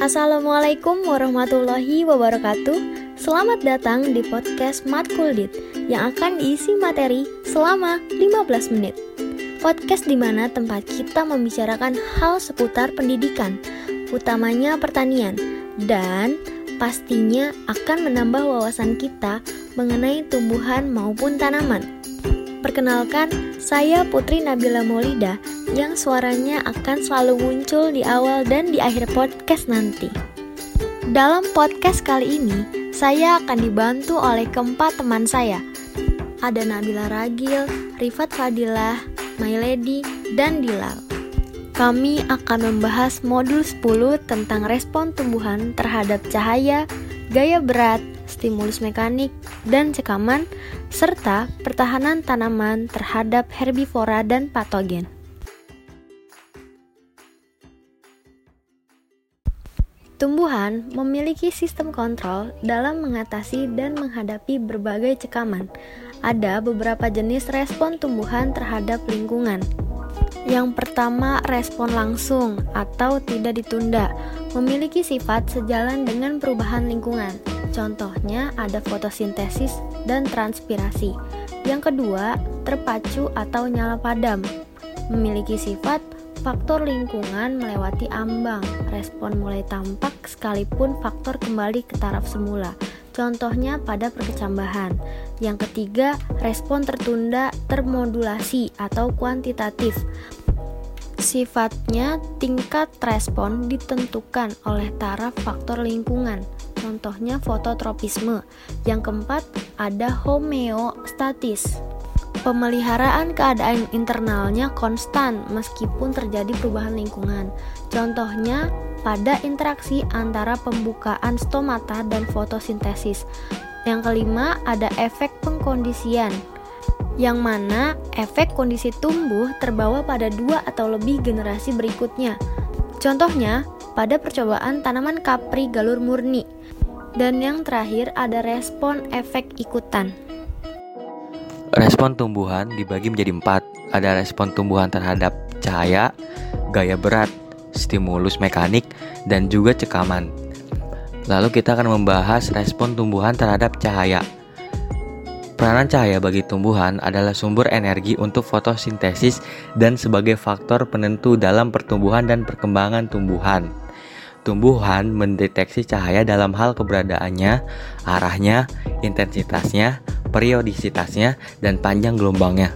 Assalamualaikum warahmatullahi wabarakatuh. Selamat datang di podcast Matkuldit Yang akan diisi materi selama 15 menit. Podcast di mana tempat kita membicarakan hal seputar pendidikan Utamanya pertanian Dan pastinya akan menambah wawasan kita mengenai tumbuhan maupun tanaman Perkenalkan, saya Putri Nabila Maulida yang suaranya akan selalu muncul di awal dan di akhir podcast nanti. Dalam podcast kali ini, saya akan dibantu oleh keempat teman saya. Ada Nabila Ragil, Rifat Fadilah, My Lady, dan Dilal. Kami akan membahas modul 10 tentang respon tumbuhan terhadap cahaya, gaya berat, stimulus mekanik, dan cekaman, serta pertahanan tanaman terhadap herbivora dan patogen. Tumbuhan memiliki sistem kontrol dalam mengatasi dan menghadapi berbagai cekaman. Ada beberapa jenis respon tumbuhan terhadap lingkungan. Yang pertama, respon langsung atau tidak ditunda, memiliki sifat sejalan dengan perubahan lingkungan. Contohnya ada fotosintesis dan transpirasi. Yang kedua, terpacu atau nyala padam, memiliki sifat faktor lingkungan melewati ambang. Respon mulai tampak sekalipun faktor kembali ke taraf semula. Contohnya pada perkecambahan. Yang ketiga, respon tertunda termodulasi atau kuantitatif. Sifatnya tingkat respon ditentukan oleh taraf faktor lingkungan contohnya fototropisme. Yang keempat, ada homeostatis. Pemeliharaan keadaan internalnya konstan meskipun terjadi perubahan lingkungan. Contohnya pada interaksi antara pembukaan stomata dan fotosintesis. Yang kelima, ada efek pengkondisian yang mana efek kondisi tumbuh terbawa pada dua atau lebih generasi berikutnya. Contohnya, pada percobaan tanaman kapri galur murni dan yang terakhir ada respon efek ikutan. Respon tumbuhan dibagi menjadi empat. Ada respon tumbuhan terhadap cahaya, gaya berat, stimulus mekanik, dan juga cekaman. Lalu kita akan membahas respon tumbuhan terhadap cahaya. Peranan cahaya bagi tumbuhan adalah sumber energi untuk fotosintesis dan sebagai faktor penentu dalam pertumbuhan dan perkembangan tumbuhan. Tumbuhan mendeteksi cahaya dalam hal keberadaannya, arahnya, intensitasnya, periodisitasnya, dan panjang gelombangnya.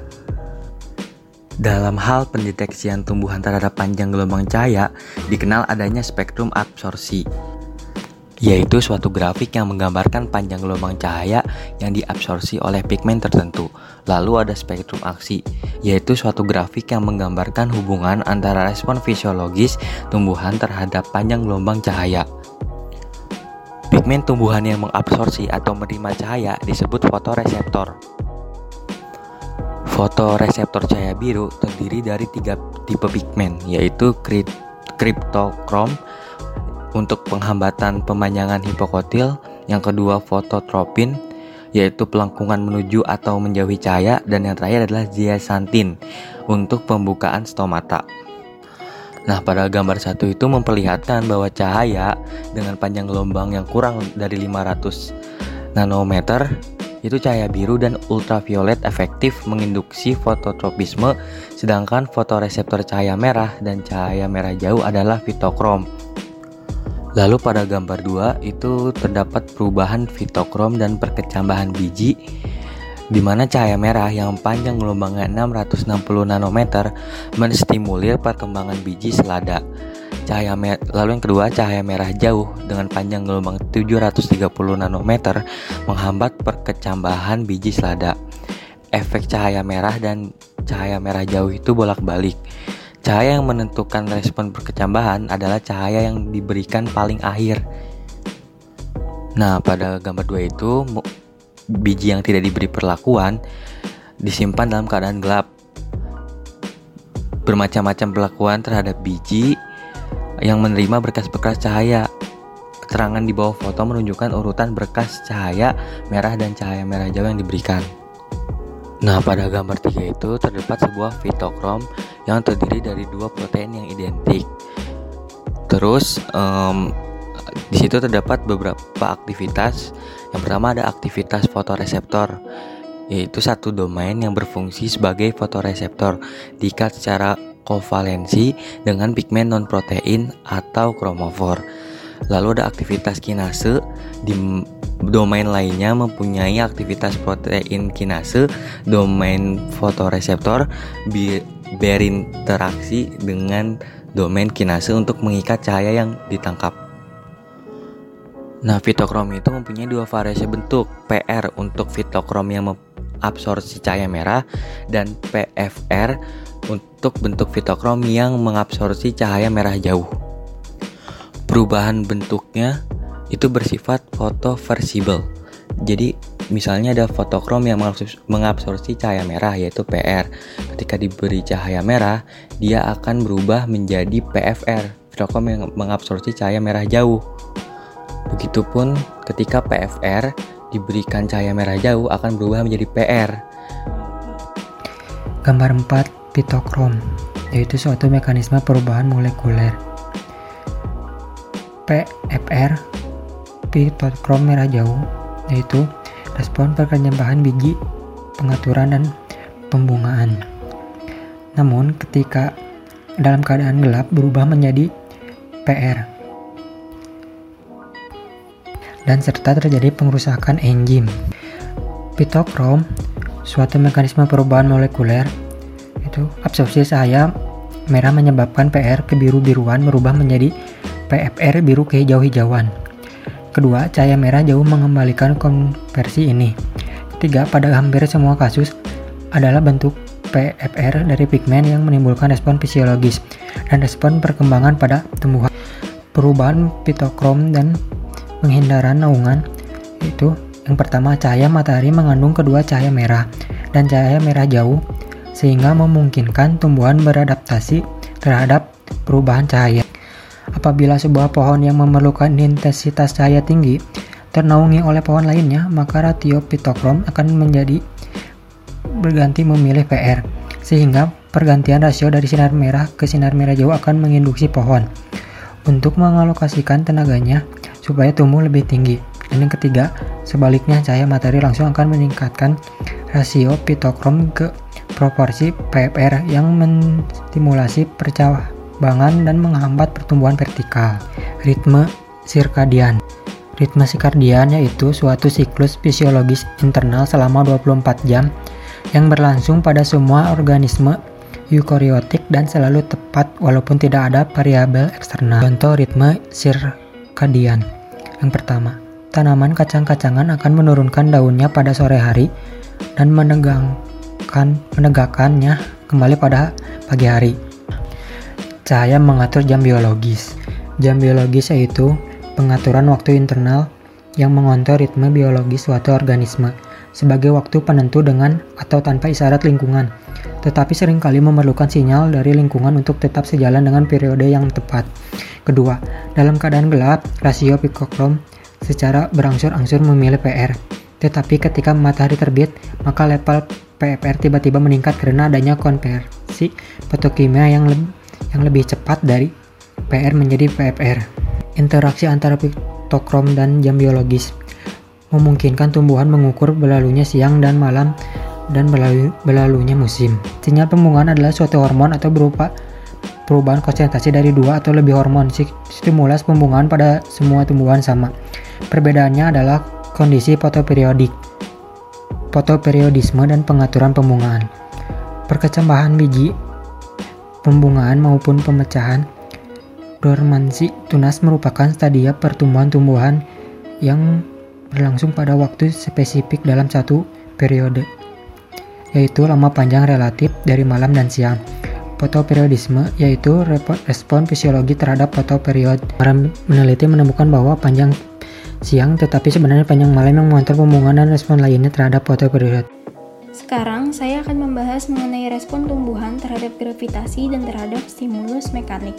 Dalam hal pendeteksian tumbuhan terhadap panjang gelombang cahaya, dikenal adanya spektrum absorpsi yaitu suatu grafik yang menggambarkan panjang gelombang cahaya yang diabsorpsi oleh pigmen tertentu. Lalu ada spektrum aksi, yaitu suatu grafik yang menggambarkan hubungan antara respon fisiologis tumbuhan terhadap panjang gelombang cahaya. Pigmen tumbuhan yang mengabsorpsi atau menerima cahaya disebut fotoreseptor. Fotoreseptor cahaya biru terdiri dari tiga tipe pigmen, yaitu kriptokrom, untuk penghambatan pemanjangan hipokotil, yang kedua fototropin yaitu pelengkungan menuju atau menjauhi cahaya dan yang terakhir adalah zeaxanthin untuk pembukaan stomata. Nah, pada gambar satu itu memperlihatkan bahwa cahaya dengan panjang gelombang yang kurang dari 500 nanometer itu cahaya biru dan ultraviolet efektif menginduksi fototropisme sedangkan fotoreseptor cahaya merah dan cahaya merah jauh adalah fitokrom. Lalu pada gambar 2 itu terdapat perubahan fitokrom dan perkecambahan biji di mana cahaya merah yang panjang gelombangnya 660 nanometer menstimulir perkembangan biji selada. Cahaya lalu yang kedua cahaya merah jauh dengan panjang gelombang 730 nanometer menghambat perkecambahan biji selada. Efek cahaya merah dan cahaya merah jauh itu bolak-balik. Cahaya yang menentukan respon perkecambahan adalah cahaya yang diberikan paling akhir. Nah, pada gambar dua itu biji yang tidak diberi perlakuan disimpan dalam keadaan gelap. Bermacam-macam perlakuan terhadap biji yang menerima berkas-berkas cahaya. Keterangan di bawah foto menunjukkan urutan berkas cahaya merah dan cahaya merah jauh yang diberikan. Nah, pada gambar tiga itu terdapat sebuah fitokrom yang terdiri dari dua protein yang identik. Terus um, di situ terdapat beberapa aktivitas. Yang pertama ada aktivitas fotoreseptor, yaitu satu domain yang berfungsi sebagai fotoreseptor diikat secara kovalensi dengan pigmen non-protein atau kromofor. Lalu ada aktivitas kinase di domain lainnya mempunyai aktivitas protein kinase, domain fotoreseptor berinteraksi dengan domain kinase untuk mengikat cahaya yang ditangkap. Nah, fitokrom itu mempunyai dua variasi bentuk, PR untuk fitokrom yang mengabsorpsi cahaya merah dan PFR untuk bentuk fitokrom yang mengabsorpsi cahaya merah jauh. Perubahan bentuknya itu bersifat fotoversible. Jadi misalnya ada fotokrom yang mengabsorpsi cahaya merah yaitu PR. Ketika diberi cahaya merah, dia akan berubah menjadi PFR, fotokrom yang mengabsorpsi cahaya merah jauh. Begitupun ketika PFR diberikan cahaya merah jauh akan berubah menjadi PR. Gambar 4 pitokrom yaitu suatu mekanisme perubahan molekuler. PFR pitokrom merah jauh yaitu respon perkembangan biji, pengaturan dan pembungaan. Namun ketika dalam keadaan gelap berubah menjadi PR dan serta terjadi pengerusakan enzim. Pitokrom, suatu mekanisme perubahan molekuler, itu absorpsi cahaya merah menyebabkan PR kebiru-biruan berubah menjadi PFR biru kehijau-hijauan. Kedua, cahaya merah jauh mengembalikan konversi ini. Ketiga, pada hampir semua kasus adalah bentuk PFR dari pigmen yang menimbulkan respon fisiologis dan respon perkembangan pada tumbuhan. Perubahan pitokrom dan penghindaran naungan itu yang pertama cahaya matahari mengandung kedua cahaya merah dan cahaya merah jauh sehingga memungkinkan tumbuhan beradaptasi terhadap perubahan cahaya. Apabila sebuah pohon yang memerlukan intensitas cahaya tinggi ternaungi oleh pohon lainnya, maka ratio pitokrom akan menjadi berganti memilih PR, sehingga pergantian rasio dari sinar merah ke sinar merah jauh akan menginduksi pohon untuk mengalokasikan tenaganya supaya tumbuh lebih tinggi. Dan yang ketiga, sebaliknya cahaya matahari langsung akan meningkatkan rasio pitokrom ke proporsi PFR yang menstimulasi percah bangan dan menghambat pertumbuhan vertikal. Ritme sirkadian Ritme sirkadian yaitu suatu siklus fisiologis internal selama 24 jam yang berlangsung pada semua organisme eukariotik dan selalu tepat walaupun tidak ada variabel eksternal. Contoh ritme sirkadian. Yang pertama, tanaman kacang-kacangan akan menurunkan daunnya pada sore hari dan menegangkan menegakkannya kembali pada pagi hari. Cahaya mengatur jam biologis. Jam biologis yaitu pengaturan waktu internal yang mengontrol ritme biologis suatu organisme sebagai waktu penentu dengan atau tanpa isyarat lingkungan, tetapi sering kali memerlukan sinyal dari lingkungan untuk tetap sejalan dengan periode yang tepat. Kedua, dalam keadaan gelap, rasio pikokrom secara berangsur-angsur memilih PR. Tetapi ketika matahari terbit, maka level PFR tiba-tiba meningkat karena adanya konversi fotokimia yang lebih yang lebih cepat dari PR menjadi PFR. Interaksi antara pitokrom dan jam biologis memungkinkan tumbuhan mengukur berlalunya siang dan malam dan berlalu, berlalunya musim. Sinyal pembungaan adalah suatu hormon atau berupa perubahan konsentrasi dari dua atau lebih hormon. Stimulus pembungaan pada semua tumbuhan sama. Perbedaannya adalah kondisi fotoperiodik, fotoperiodisme dan pengaturan pembungaan. Perkecambahan biji pembungaan maupun pemecahan. Dormansi tunas merupakan stadia pertumbuhan tumbuhan yang berlangsung pada waktu spesifik dalam satu periode, yaitu lama panjang relatif dari malam dan siang. Fotoperiodisme yaitu respon fisiologi terhadap fotoperiod. Para meneliti menemukan bahwa panjang siang tetapi sebenarnya panjang malam yang mengontrol pembungaan dan respon lainnya terhadap fotoperiod. Sekarang saya akan membahas mengenai respon tumbuhan terhadap gravitasi dan terhadap stimulus mekanik.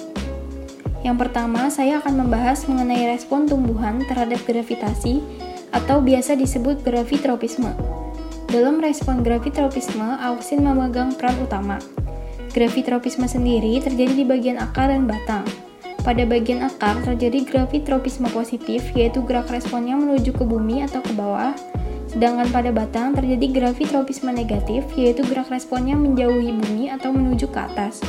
Yang pertama, saya akan membahas mengenai respon tumbuhan terhadap gravitasi atau biasa disebut gravitropisme. Dalam respon gravitropisme, auksin memegang peran utama. Gravitropisme sendiri terjadi di bagian akar dan batang. Pada bagian akar terjadi gravitropisme positif, yaitu gerak responnya menuju ke bumi atau ke bawah, sedangkan pada batang terjadi gravitropisme negatif, yaitu gerak responnya menjauhi bumi atau menuju ke atas.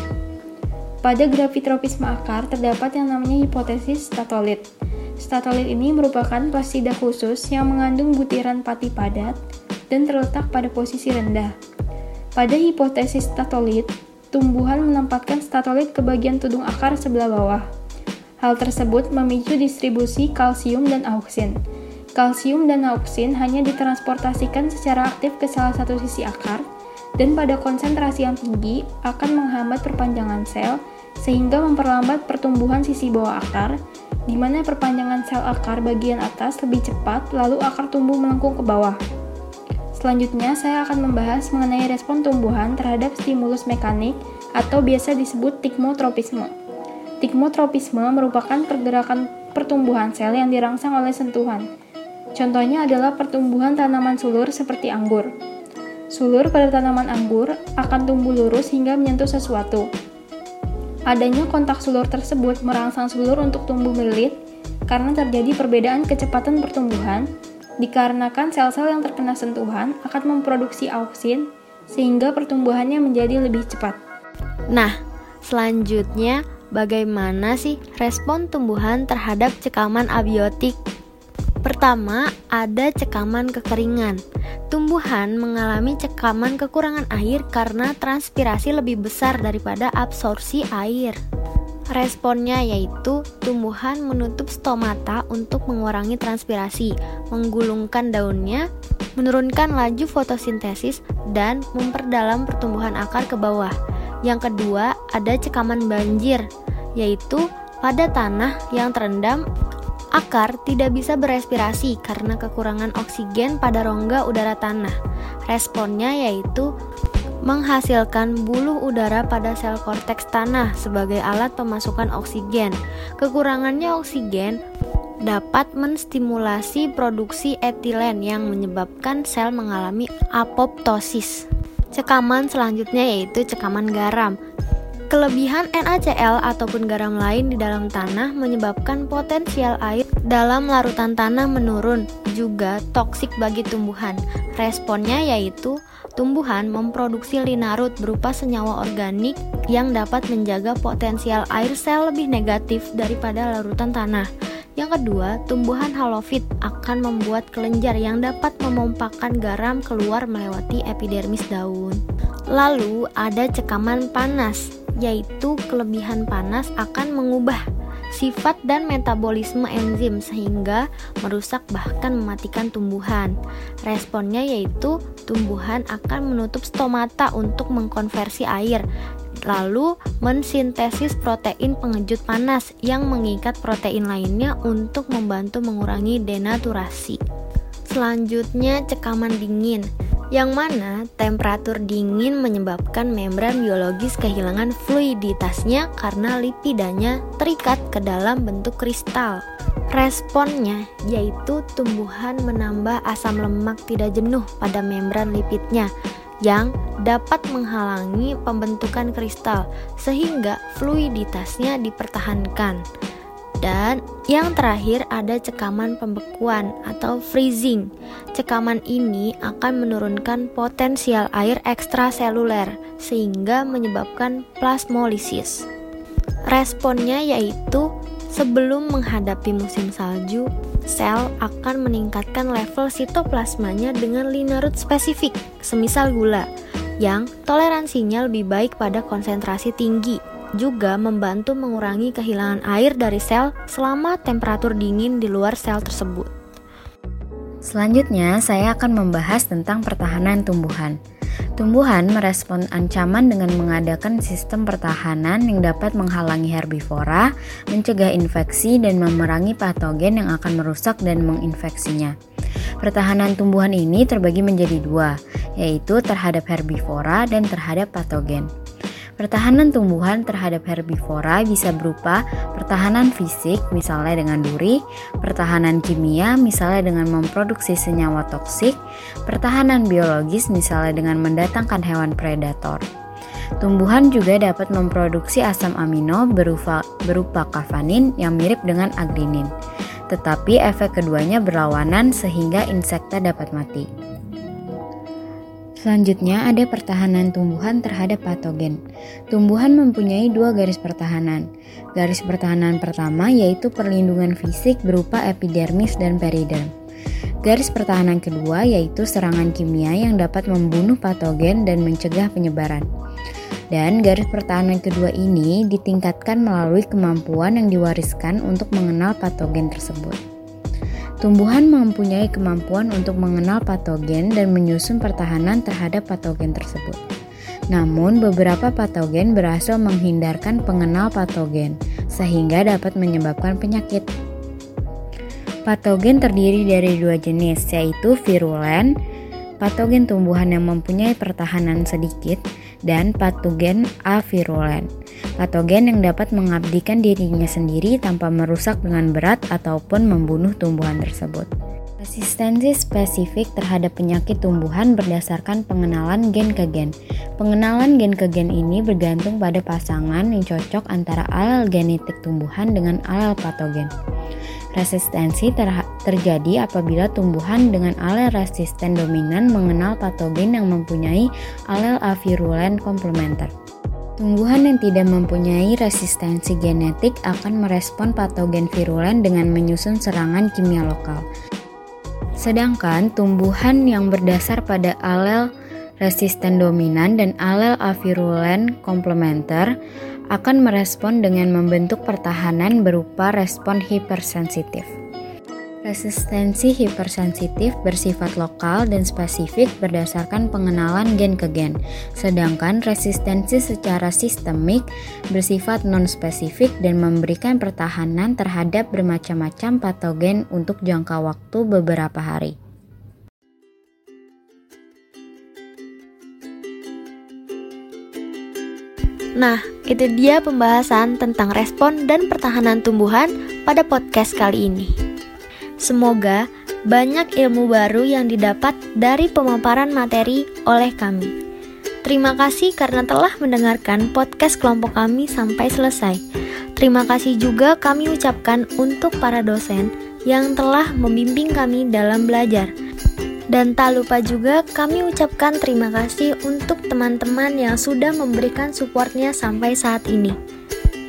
Pada gravitropisme akar terdapat yang namanya hipotesis statolit. Statolit ini merupakan plasida khusus yang mengandung butiran pati padat dan terletak pada posisi rendah. Pada hipotesis statolit, tumbuhan menempatkan statolit ke bagian tudung akar sebelah bawah. Hal tersebut memicu distribusi kalsium dan auksin. Kalsium dan auksin hanya ditransportasikan secara aktif ke salah satu sisi akar, dan pada konsentrasi yang tinggi akan menghambat perpanjangan sel sehingga memperlambat pertumbuhan sisi bawah akar, di mana perpanjangan sel akar bagian atas lebih cepat lalu akar tumbuh melengkung ke bawah. Selanjutnya, saya akan membahas mengenai respon tumbuhan terhadap stimulus mekanik atau biasa disebut tikmotropisme. Tikmotropisme merupakan pergerakan pertumbuhan sel yang dirangsang oleh sentuhan, Contohnya adalah pertumbuhan tanaman sulur seperti anggur. Sulur pada tanaman anggur akan tumbuh lurus hingga menyentuh sesuatu. Adanya kontak sulur tersebut merangsang sulur untuk tumbuh melilit karena terjadi perbedaan kecepatan pertumbuhan dikarenakan sel-sel yang terkena sentuhan akan memproduksi auksin sehingga pertumbuhannya menjadi lebih cepat. Nah, selanjutnya bagaimana sih respon tumbuhan terhadap cekaman abiotik? Pertama, ada cekaman kekeringan. Tumbuhan mengalami cekaman kekurangan air karena transpirasi lebih besar daripada absorpsi air. Responnya yaitu tumbuhan menutup stomata untuk mengurangi transpirasi, menggulungkan daunnya, menurunkan laju fotosintesis, dan memperdalam pertumbuhan akar ke bawah. Yang kedua, ada cekaman banjir, yaitu pada tanah yang terendam Akar tidak bisa berespirasi karena kekurangan oksigen pada rongga udara tanah. Responnya yaitu menghasilkan buluh udara pada sel korteks tanah sebagai alat pemasukan oksigen. Kekurangannya oksigen dapat menstimulasi produksi etilen yang menyebabkan sel mengalami apoptosis. Cekaman selanjutnya yaitu cekaman garam. Kelebihan NaCl ataupun garam lain di dalam tanah menyebabkan potensial air dalam larutan tanah menurun, juga toksik bagi tumbuhan. Responnya yaitu tumbuhan memproduksi linarut berupa senyawa organik yang dapat menjaga potensial air sel lebih negatif daripada larutan tanah. Yang kedua, tumbuhan halofit akan membuat kelenjar yang dapat memompakan garam keluar melewati epidermis daun. Lalu ada cekaman panas yaitu kelebihan panas akan mengubah sifat dan metabolisme enzim sehingga merusak bahkan mematikan tumbuhan. Responnya yaitu tumbuhan akan menutup stomata untuk mengkonversi air lalu mensintesis protein pengejut panas yang mengikat protein lainnya untuk membantu mengurangi denaturasi. Selanjutnya cekaman dingin yang mana temperatur dingin menyebabkan membran biologis kehilangan fluiditasnya karena lipidanya terikat ke dalam bentuk kristal. Responnya yaitu tumbuhan menambah asam lemak tidak jenuh pada membran lipidnya yang dapat menghalangi pembentukan kristal sehingga fluiditasnya dipertahankan. Dan yang terakhir ada cekaman pembekuan atau freezing. Cekaman ini akan menurunkan potensial air ekstraseluler sehingga menyebabkan plasmolisis. Responnya yaitu sebelum menghadapi musim salju, sel akan meningkatkan level sitoplasmanya dengan linarut spesifik, semisal gula, yang toleransinya lebih baik pada konsentrasi tinggi juga membantu mengurangi kehilangan air dari sel selama temperatur dingin di luar sel tersebut. Selanjutnya, saya akan membahas tentang pertahanan tumbuhan. Tumbuhan merespon ancaman dengan mengadakan sistem pertahanan yang dapat menghalangi herbivora, mencegah infeksi, dan memerangi patogen yang akan merusak dan menginfeksinya. Pertahanan tumbuhan ini terbagi menjadi dua, yaitu terhadap herbivora dan terhadap patogen. Pertahanan tumbuhan terhadap herbivora bisa berupa pertahanan fisik, misalnya dengan duri, pertahanan kimia, misalnya dengan memproduksi senyawa toksik, pertahanan biologis, misalnya dengan mendatangkan hewan predator. Tumbuhan juga dapat memproduksi asam amino berupa, berupa kafanin yang mirip dengan agrinin. Tetapi efek keduanya berlawanan sehingga insekta dapat mati. Selanjutnya ada pertahanan tumbuhan terhadap patogen. Tumbuhan mempunyai dua garis pertahanan. Garis pertahanan pertama yaitu perlindungan fisik berupa epidermis dan periderm. Garis pertahanan kedua yaitu serangan kimia yang dapat membunuh patogen dan mencegah penyebaran. Dan garis pertahanan kedua ini ditingkatkan melalui kemampuan yang diwariskan untuk mengenal patogen tersebut. Tumbuhan mempunyai kemampuan untuk mengenal patogen dan menyusun pertahanan terhadap patogen tersebut. Namun, beberapa patogen berhasil menghindarkan pengenal patogen, sehingga dapat menyebabkan penyakit. Patogen terdiri dari dua jenis, yaitu virulen, patogen tumbuhan yang mempunyai pertahanan sedikit, dan patogen avirulen, patogen yang dapat mengabdikan dirinya sendiri tanpa merusak dengan berat ataupun membunuh tumbuhan tersebut. Resistensi spesifik terhadap penyakit tumbuhan berdasarkan pengenalan gen ke gen. Pengenalan gen ke gen ini bergantung pada pasangan yang cocok antara alel genetik tumbuhan dengan alel patogen. Resistensi ter terjadi apabila tumbuhan dengan alel resisten dominan mengenal patogen yang mempunyai alel avirulen komplementer. Tumbuhan yang tidak mempunyai resistensi genetik akan merespon patogen virulen dengan menyusun serangan kimia lokal. Sedangkan tumbuhan yang berdasar pada alel resisten dominan dan alel avirulen komplementer akan merespon dengan membentuk pertahanan berupa respon hipersensitif. Resistensi hipersensitif bersifat lokal dan spesifik berdasarkan pengenalan gen ke gen, sedangkan resistensi secara sistemik bersifat non-spesifik dan memberikan pertahanan terhadap bermacam-macam patogen untuk jangka waktu beberapa hari. Nah, itu dia pembahasan tentang respon dan pertahanan tumbuhan pada podcast kali ini. Semoga banyak ilmu baru yang didapat dari pemaparan materi oleh kami. Terima kasih karena telah mendengarkan podcast kelompok kami sampai selesai. Terima kasih juga kami ucapkan untuk para dosen yang telah membimbing kami dalam belajar. Dan tak lupa juga kami ucapkan terima kasih untuk teman-teman yang sudah memberikan supportnya sampai saat ini.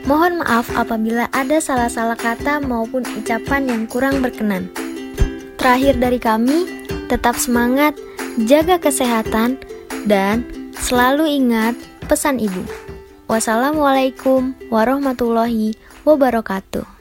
Mohon maaf apabila ada salah-salah kata maupun ucapan yang kurang berkenan. Terakhir dari kami, tetap semangat, jaga kesehatan, dan selalu ingat pesan ibu. Wassalamualaikum warahmatullahi wabarakatuh.